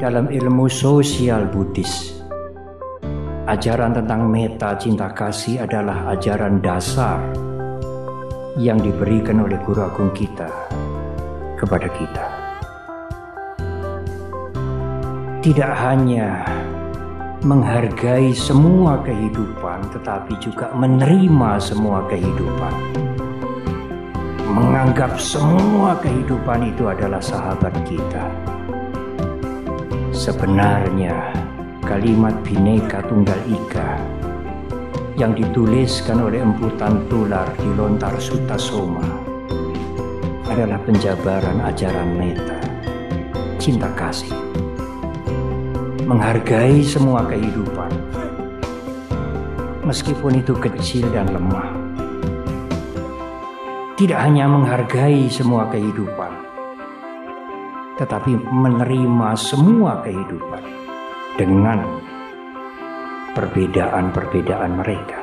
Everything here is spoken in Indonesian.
dalam ilmu sosial Buddhis. Ajaran tentang meta cinta kasih adalah ajaran dasar yang diberikan oleh guru agung kita kepada kita. Tidak hanya menghargai semua kehidupan, tetapi juga menerima semua kehidupan. Menganggap semua kehidupan itu adalah sahabat kita. Sebenarnya, kalimat Bhinneka Tunggal Ika yang dituliskan oleh emputan tular di lontar Sutta Soma adalah penjabaran ajaran meta, cinta kasih menghargai semua kehidupan, meskipun itu kecil dan lemah. Tidak hanya menghargai semua kehidupan, tetapi menerima semua kehidupan dengan perbedaan-perbedaan mereka.